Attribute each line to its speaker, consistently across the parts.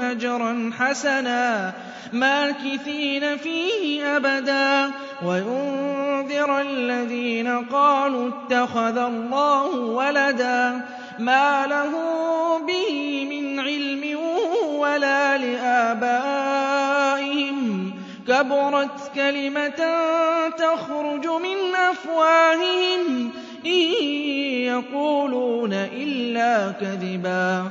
Speaker 1: أجرا حسنا ماكثين فيه أبدا. وينذر الذين قالوا اتخذ الله ولدا ما له به من علم ولا لآبائهم. كبرت كلمة تخرج من أفواههم إن يقولون إلا كذبا.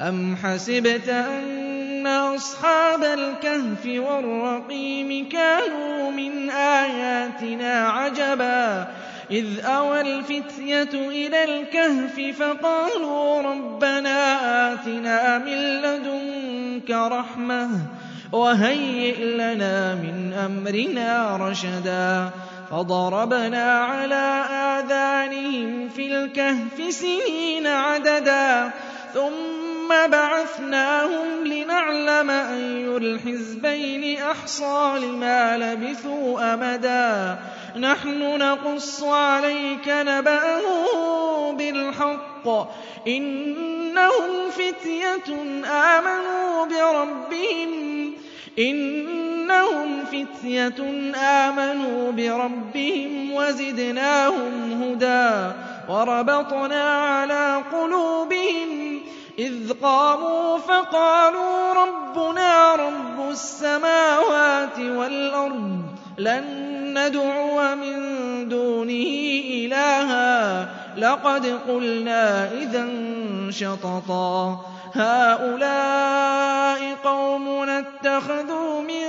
Speaker 1: أم حسبت أن أصحاب الكهف والرقيم كانوا من آياتنا عجبا إذ أوى الفتية إلى الكهف فقالوا ربنا آتنا من لدنك رحمة وهيئ لنا من أمرنا رشدا فضربنا على آذانهم في الكهف سنين عددا ثم بعثناهم لنعلم أي الحزبين أحصى لما لبثوا أمدا نحن نقص عليك نبأهم بالحق. إنهم فتية آمنوا بربهم. إنهم فتية آمنوا بربهم وزدناهم هدى. وربطنا على قلوبهم إذ قاموا فقالوا ربنا رب السماوات والأرض لن ندعو من دونه إلها. لقد قلنا إذا شططا. هؤلاء قومنا اتخذوا من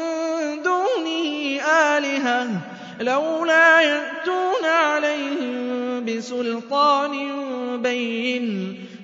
Speaker 1: دونه آلهة. لولا يأتون عليهم بسلطان بين.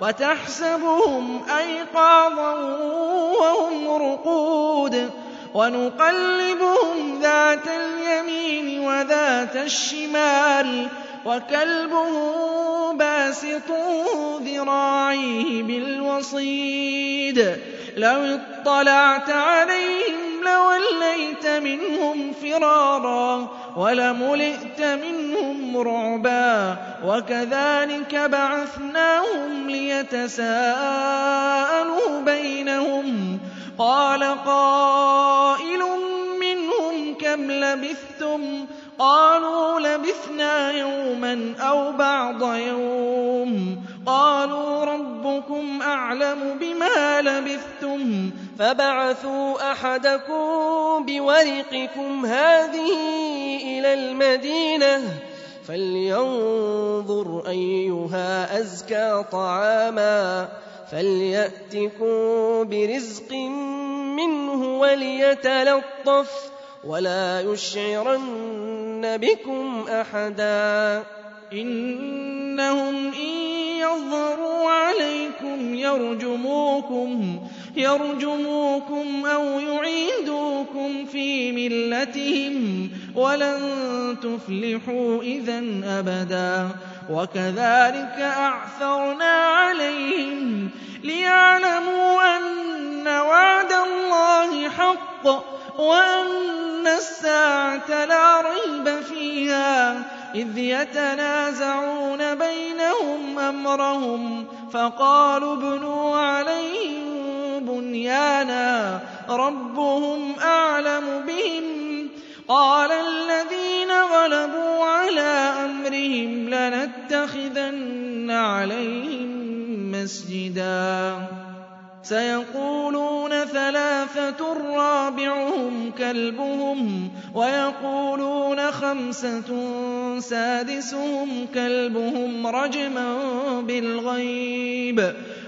Speaker 1: وتحسبهم أيقاظا وهم رقود ونقلبهم ذات اليمين وذات الشمال وكلبهم باسط ذراعيه بالوصيد لو اطلعت عليهم لوليت منهم فرارا ولملئت منهم رعبا وكذلك بعثناهم ليتساءلوا بينهم قال قائل منهم كم لبثتم قالوا لبثنا يوما أو بعض يوم قالوا ربكم أعلم بما لبثتم
Speaker 2: فبعثوا أحدكم بورقكم هذه إلى المدينة فلينظر أيها أزكى طعاما فليأتكم برزق منه وليتلطف ولا يشعرن بكم أحدا.
Speaker 1: إنهم إن يظهروا عليكم يرجموكم يرجموكم أو يعيدوكم في ملتهم ولن تفلحوا إذا أبدا. وكذلك أعثرنا عليهم ليعلموا أن وعد الله حق وأن الساعة لا ريب فيها. إذ يتنازعون بينهم أمرهم فقالوا ابنوا عليهم بنيانا ربهم أعلم بهم. قال الذين غلبوا على أمرهم لنتخذن عليهم مسجدا. سيقولون ثلاثة رابعهم كلبهم ويقولون خمسة سادسهم كلبهم رجما بالغيب.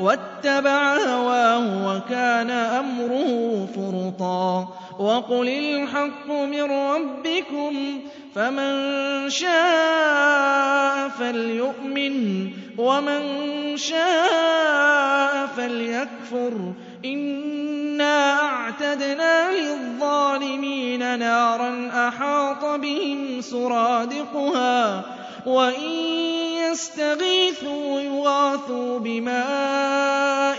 Speaker 1: واتبع هواه وكان أمره فرطا وقل الحق من ربكم فمن شاء فليؤمن ومن شاء فليكفر إنا أعتدنا للظالمين نارا أحاط بهم سرادقها وإن يستغيثوا يغاثوا بماء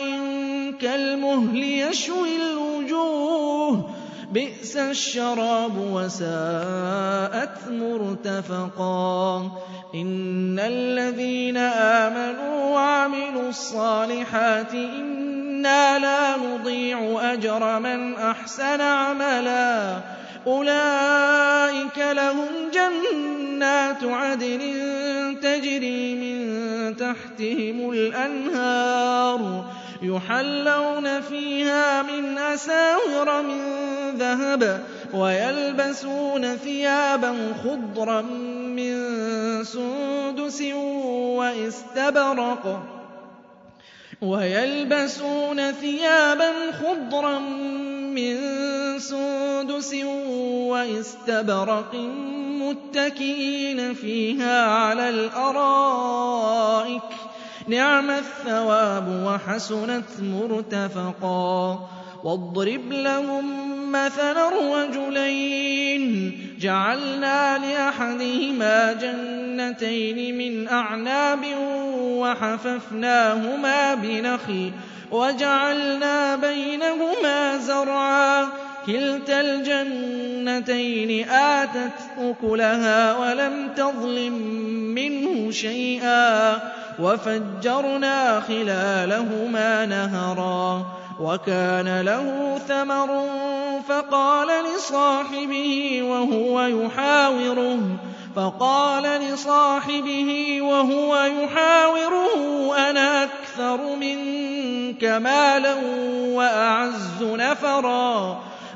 Speaker 1: كالمهل يشوي الوجوه. بئس الشراب وساءت مرتفقا. إن الذين آمنوا وعملوا الصالحات إنا لا نضيع أجر من أحسن عملا. أولئك لهم جنات عدن تجري من تحتهم الأنهار يحلون فيها من أساور من ذهب ويلبسون ثيابا خضرا من سندس وإستبرق ويلبسون ثيابا خضرا من سندس واستبرق متكئين فيها على الأرائك. نعم الثواب وحسنت مرتفقا. واضرب لهم مثلا رجلين جعلنا لأحدهما جنتين من أعناب وحففناهما بنخل. وجعلنا بينهما زرعا. كلتا الجنتين آتت أكلها ولم تظلم منه شيئا وَفَجَّرْنَا خِلَالَهُمَا نَهَرًا وَكَانَ لَهُ ثَمَرٌ فَقَالَ لِصَاحِبِهِ وَهُوَ يُحَاوِرُهُ فقال لصاحبه وهو يحاوره أنا أكثر منك مالا وأعز نفرا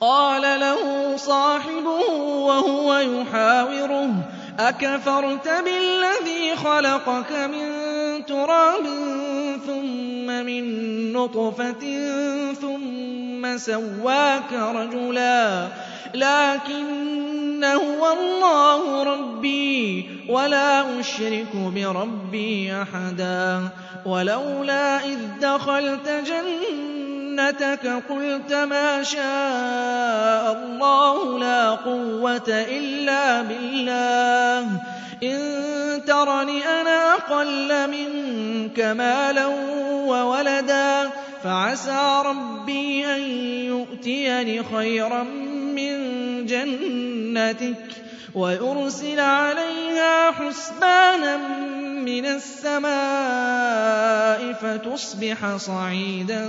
Speaker 1: قَالَ لَهُ صَاحِبُهُ وَهُوَ يُحَاوِرُهُ أَكَفَرْتَ بِالَّذِي خَلَقَكَ مِن تُرَابٍ ثُمَّ مِن نُّطْفَةٍ ثُمَّ سَوَّاكَ رَجُلًا لَّٰكِنَّ هُوَ اللَّهُ رَبِّي وَلَا أُشْرِكُ بِرَبِّي أَحَدًا وَلَوْلَا إِذْ دَخَلْتَ جَنَّتَكَ قُلْتَ مَا شَاءَ اللَّهُ لَا قُوَّةَ إِلَّا بِاللَّهِ إِن تَرَنِ أَنَا أَقَلَّ مِنكَ مَالًا وَوَلَدًا فَعَسَىٰ رَبِّي أَن يُؤْتِيَنِ خَيْرًا مِّن جَنَّتِكَ وَيُرْسِلَ عَلَيْهَا حُسْبَانًا مِّنَ السَّمَاءِ فَتُصْبِحَ صَعِيدًا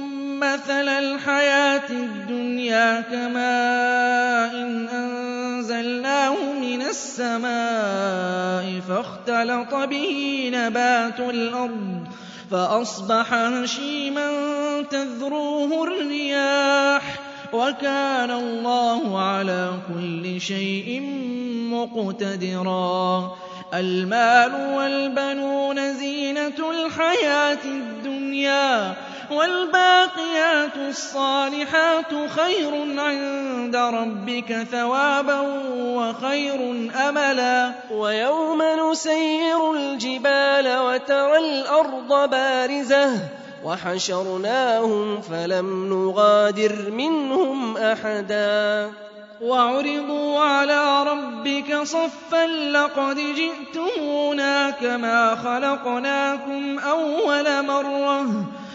Speaker 1: مَّثَلَ الْحَيَاةِ الدُّنْيَا كَمَاءٍ أَنزَلْنَاهُ مِنَ السَّمَاءِ فَاخْتَلَطَ بِهِ نَبَاتُ الْأَرْضِ فَأَصْبَحَ هَشِيمًا تَذْرُوهُ الرِّيَاحُ ۗ وَكَانَ اللَّهُ عَلَىٰ كُلِّ شَيْءٍ مُّقْتَدِرًا الْمَالُ وَالْبَنُونَ زِينَةُ الْحَيَاةِ الدُّنْيَا وَالْبَاقِيَاتُ الصَّالِحَاتُ خَيْرٌ عِندَ رَبِّكَ ثَوَابًا وَخَيْرٌ أَمَلًا.
Speaker 2: وَيَوْمَ نُسَيِّرُ الْجِبَالَ وَتَرَى الْأَرْضَ بَارِزَةً وَحَشَرْنَاهُمْ فَلَمْ نُغَادِرْ مِنْهُمْ أَحَدًا.
Speaker 1: وَعُرِضُوا عَلَىٰ رَبِّكَ صَفًّا لَّقَدْ جِئْتُمُونَا كَمَا خَلَقْنَاكُمْ أَوَّلَ مَرَّةٍ.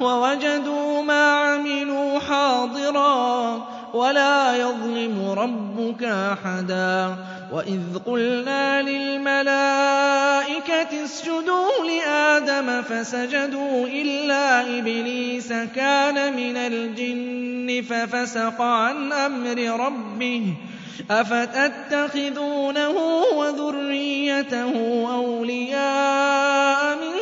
Speaker 1: وَوَجَدُوا مَا عَمِلُوا حَاضِرًا وَلَا يَظْلِمُ رَبُّكَ أَحَدًا. وَإِذْ قُلْنَا لِلْمَلَائِكَةِ اسْجُدُوا لِآدَمَ فَسَجَدُوا إِلَّا إِبْلِيسَ كَانَ مِنَ الْجِنِّ فَفَسَقَ عَنْ أَمْرِ رَبِّهِ. أَفَتَتَّخِذُونَهُ وَذُرِّيَّتَهُ أَوْلِيَاءَ مِن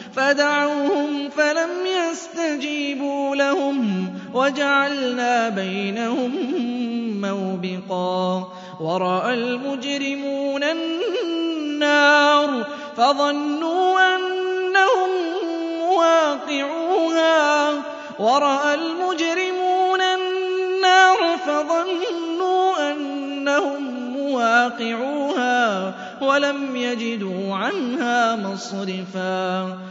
Speaker 1: فَلَمْ يَسْتَجِيبُوا لَهُمْ وَجَعَلْنَا بَيْنَهُم مَّوْبِقًا وَرَأَى الْمُجْرِمُونَ النَّارَ فَظَنُّوا أَنَّهُم مُّوَاقِعُوهَا وَرَأَى الْمُجْرِمُونَ النَّارَ فَظَنُّوا أَنَّهُم مُّوَاقِعُوهَا وَلَمْ يَجِدُوا عَنْهَا مَصْرِفًا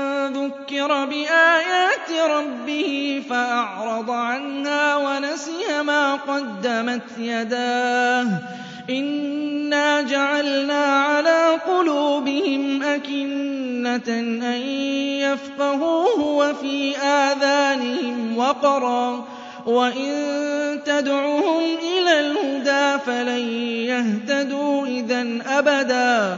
Speaker 1: ذُكِّرَ بِآيَاتِ رَبِّهِ فَأَعْرَضَ عَنْهَا وَنَسِيَ مَا قَدَّمَتْ يَدَاهُ. إِنَّا جَعَلْنَا عَلَىٰ قُلُوبِهِمْ أَكِنَّةً أَن يَفْقَهُوهُ وَفِي آذَانِهِمْ وَقْرًا وَإِن تَدْعُهُمْ إِلَى الْهُدَىٰ فَلَن يَهْتَدُوا إِذًا أَبَدًا.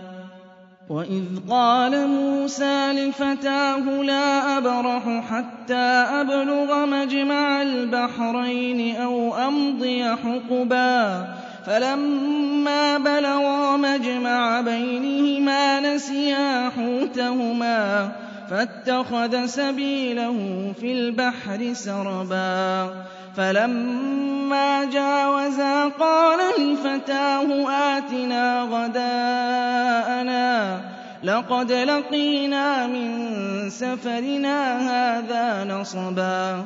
Speaker 1: وَإِذْ قَالَ مُوسَىٰ لِفَتَاهُ لَا أَبْرَحُ حَتَّىٰ أَبْلُغَ مَجْمَعَ الْبَحْرَيْنِ أَوْ أَمْضِيَ حُقُبًا فَلَمَّا بَلَغَا مَجْمَعَ بَيْنِهِمَا نَسِيَا حُوتَهُمَا فَاتَّخَذَ سَبِيلَهُ فِي الْبَحْرِ سَرَبًا فَلَمَّا جَاوَزَا قَالَ لِفَتَاهُ آتِنَا غَدَاءَنَا لَقَدْ لَقِينَا مِن سَفَرِنَا هَٰذَا نَصَبًا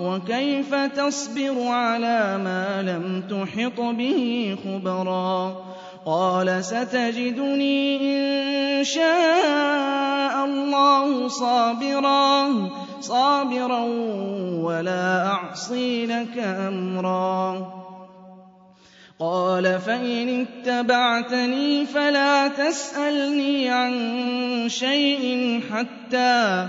Speaker 1: وَكَيْفَ تَصْبِرُ عَلَىٰ مَا لَمْ تُحِطْ بِهِ خُبْرًا قَالَ سَتَجِدُنِي إِن شَاءَ اللَّهُ صَابِرًا صَابِرًا وَلَا أَعْصِي لَكَ أَمْرًا قال فإن اتبعتني فلا تسألني عن شيء حتى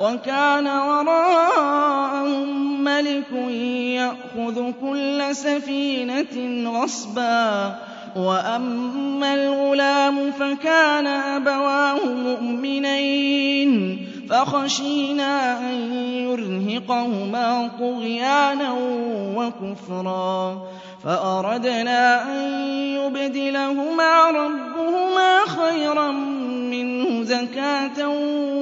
Speaker 1: وكان وراءهم ملك يأخذ كل سفينة غصبا. وأما الغلام فكان أبواه مؤمنين. فخشينا أن يرهقهما طغيانا وكفرا. فأردنا أن يبدلهما ربهما خيرا زكاة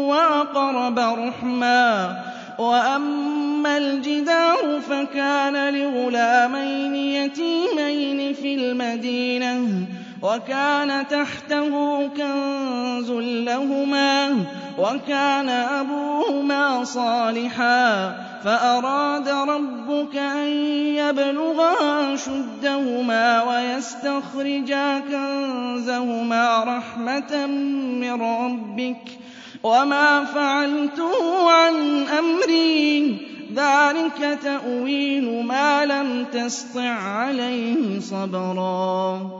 Speaker 1: وأقرب رحما وأما الجدار فكان لغلامين يتيمين في المدينة وكان تحته كنز لهما وكان أبوهما صالحا فأراد ربك أن يبلغا شدهما ويستخرجا كنزهما رحمة من ربك وما فعلته عن أمري. ذلك تأويل ما لم تسطع عليه صبرا.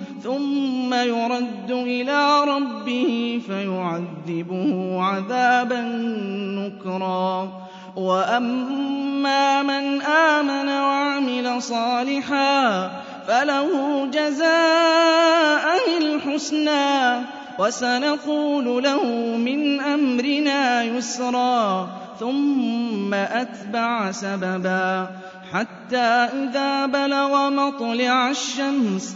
Speaker 1: ثم يرد إلى ربه فيعذبه عذابا نكرا. وأما من آمن وعمل صالحا فله جزاء الحسنى وسنقول له من أمرنا يسرا. ثم أتبع سببا حتى إذا بلغ مطلع الشمس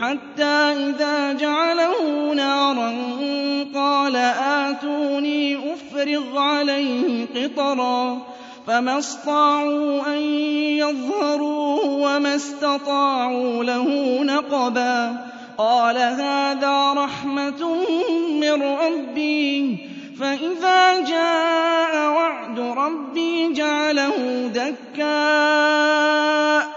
Speaker 1: حَتَّىٰ إِذَا جَعَلَهُ نَارًا قَالَ آتُونِي أُفْرِغْ عَلَيْهِ قِطْرًا فَمَا اسْطَاعُوا أَن يَظْهَرُوهُ وَمَا اسْتَطَاعُوا لَهُ نَقْبًا قَالَ هَٰذَا رَحْمَةٌ مِّن رَّبِّي فَإِذَا جَاءَ وَعْدُ رَبِّي جَعَلَهُ دَكَّاءَ ۖ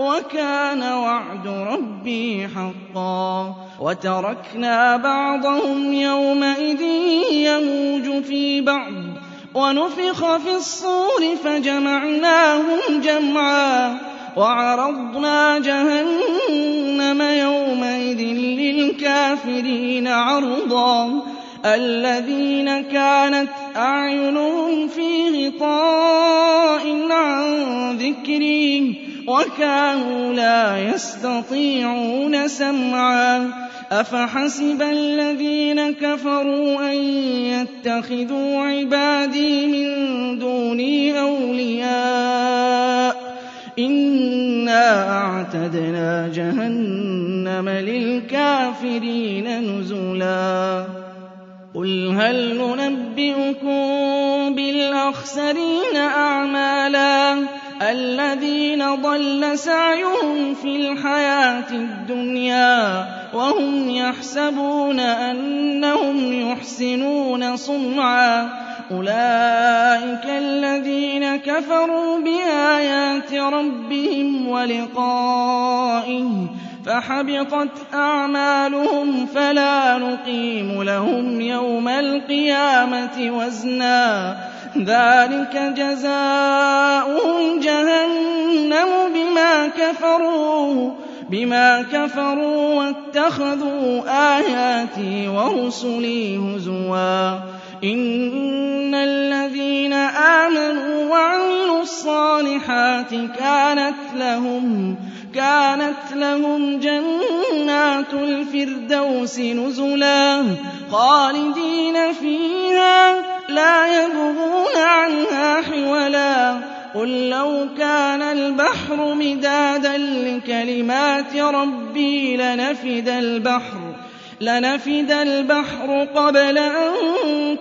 Speaker 1: وَكَانَ وَعْدُ رَبِّي حَقًّا. وَتَرَكْنَا بَعْضَهُمْ يَوْمَئِذٍ يَمُوجُ فِي بَعْضٍ. وَنُفِخَ فِي الصُّورِ فَجَمَعْنَاهُمْ جَمْعًا. وَعَرَضْنَا جَهَنَّمَ يَوْمَئِذٍ لِّلْكَافِرِينَ عَرْضًا. الَّذِينَ كَانَتْ أَعْيُنُهُمْ فِي غِطَاءٍ عَن ذِكْرِي. وَكَانُوا لَا يَسْتَطِيعُونَ سَمْعًا. أَفَحَسِبَ الَّذِينَ كَفَرُوا أَن يَتَّخِذُوا عِبَادِي مِن دُونِي أَوْلِيَاءَ ۚ. إِنَّا أَعْتَدْنَا جَهَنَّمَ لِلْكَافِرِينَ نُزُلًا. قُلْ هَلْ نُنَبِّئُكُم بِالْأَخْسَرِينَ أَعْمَالًا؟ الَّذِينَ ضَلَّ سَعْيُهُمْ فِي الْحَيَاةِ الدُّنْيَا وَهُمْ يَحْسَبُونَ أَنَّهُمْ يُحْسِنُونَ صُنْعًا. أُولَٰئِكَ الَّذِينَ كَفَرُوا بِآيَاتِ رَبِّهِمْ وَلِقَائِهِ فَحَبِطَتْ أَعْمَالُهُمْ فَلَا نُقِيمُ لَهُمْ يَوْمَ الْقِيَامَةِ وَزْنًا. ذَٰلِكَ جَزَاؤُهُمْ جَهَنَّمُ بِمَا كَفَرُوا بِمَا كَفَرُوا وَاتَّخَذُوا آيَاتِي وَرُسُلِي هُزُوًا. إِنَّ الَّذِينَ آمَنُوا وَعَمِلُوا الصَّالِحَاتِ كَانَتْ لَهُمْ كانت لهم جنات الفردوس نزلا خالدين فيها لا يبغون عنها حولا. قل لو كان البحر مدادا لكلمات ربي لنفد البحر لنفد البحر قبل أن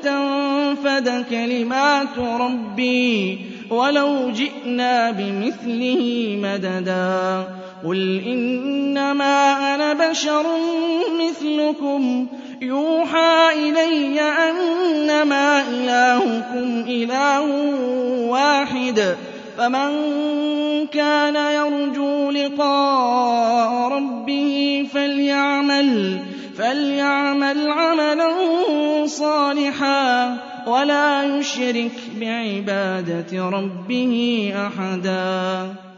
Speaker 1: تنفد كلمات ربي. وَلَوْ جِئْنَا بِمِثْلِهِ مَدَدًا. قُلْ إِنَّمَا أَنَا بَشَرٌ مِّثْلُكُمْ. يُوحَىٰ إِلَيَّ أَنَّمَا إِلَٰهُكُمْ إِلَٰهٌ وَاحِدٌ. فَمَن كَانَ يَرْجُو لِقَاءَ رَبِّهِ فَلْيَعْمَلْ فَلْيَعْمَلْ عَمَلًا صَالِحًا. وَلَا يُشْرِكْ بِعِبَادَةِ رَبِّهِ أَحَدًا.